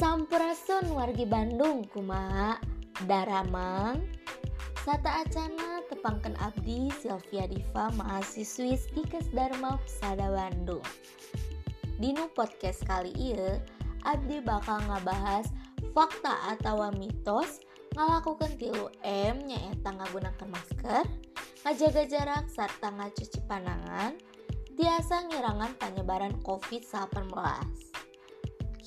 Sampurasun wargi Bandung kumaha daramang. Sata acana tepangkan abdi Sylvia Diva mahasiswi Stikes Dharma Pusada Bandung. Dinu podcast kali ini abdi bakal ngabahas fakta atau mitos ngalakukan tilu M nyaeta ngagunakan masker ngajaga jarak serta ngacuci panangan biasa ngirangan penyebaran COVID-19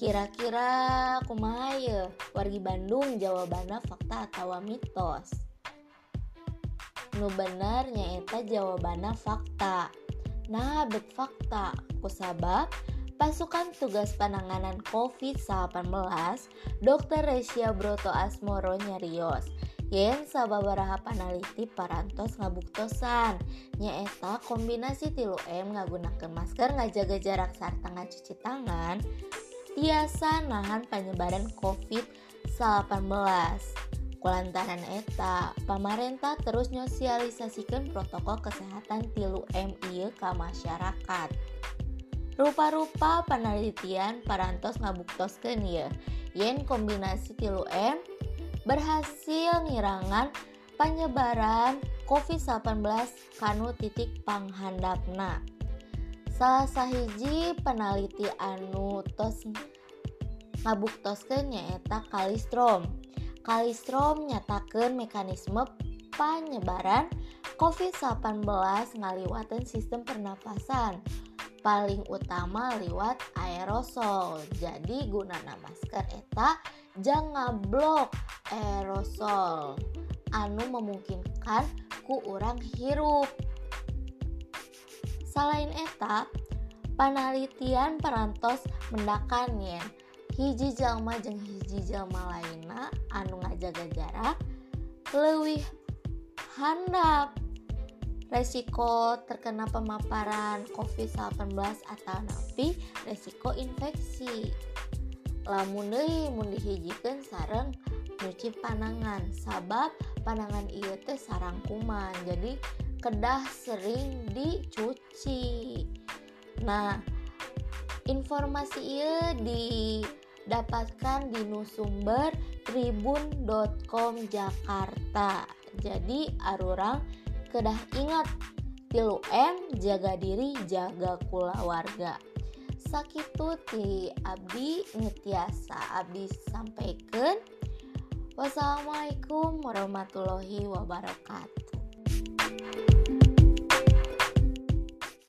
Kira-kira kumaha ya wargi Bandung jawabannya fakta atau mitos. Nu bener nyaeta jawabannya fakta. Nah bet fakta. Kusabab pasukan tugas penanganan COVID-19 Dr. Resia Broto Asmoro nyarios. Yen sababaraha panaliti parantos ngabuktosan. Nyaeta kombinasi tilu M ngagunakan masker ngajaga jarak serta ngacuci tangan tiasa nahan penyebaran COVID-19 Kulantaran eta, pemerintah terus nyosialisasikan protokol kesehatan tilu MI ke masyarakat. Rupa-rupa penelitian parantos ngabuktoskeun ya, yen kombinasi tilu M berhasil ngirangan penyebaran COVID-19 kanu titik panghandapna. Salah sahiji peneliti anu tos ngabuktoskeun nyaeta Kalistrom. Kalistrom nyatakan mekanisme penyebaran COVID-19 ngaliwatan sistem pernafasan paling utama lewat aerosol jadi gunana masker eta jangan blok aerosol anu memungkinkan ku orang hirup selain eta penelitian perantos mendakan yen hiji jalma jeung hiji jalma lainna anu ngajaga jarak lewih handap. Resiko terkena pemaparan COVID-19 atau napi resiko infeksi. Lamun deui mun dihijikeun sareng nyuci panangan sabab panangan ieu teh sarang kuman jadi kedah sering dicuci. Nah informasi ieu di dapatkan di nusumber tribun.com Jakarta. Jadi arurang kedah ingat tilu M jaga diri jaga kula warga. Sakitu ti abdi ngetiasa abdi sampaikan. Wassalamualaikum warahmatullahi wabarakatuh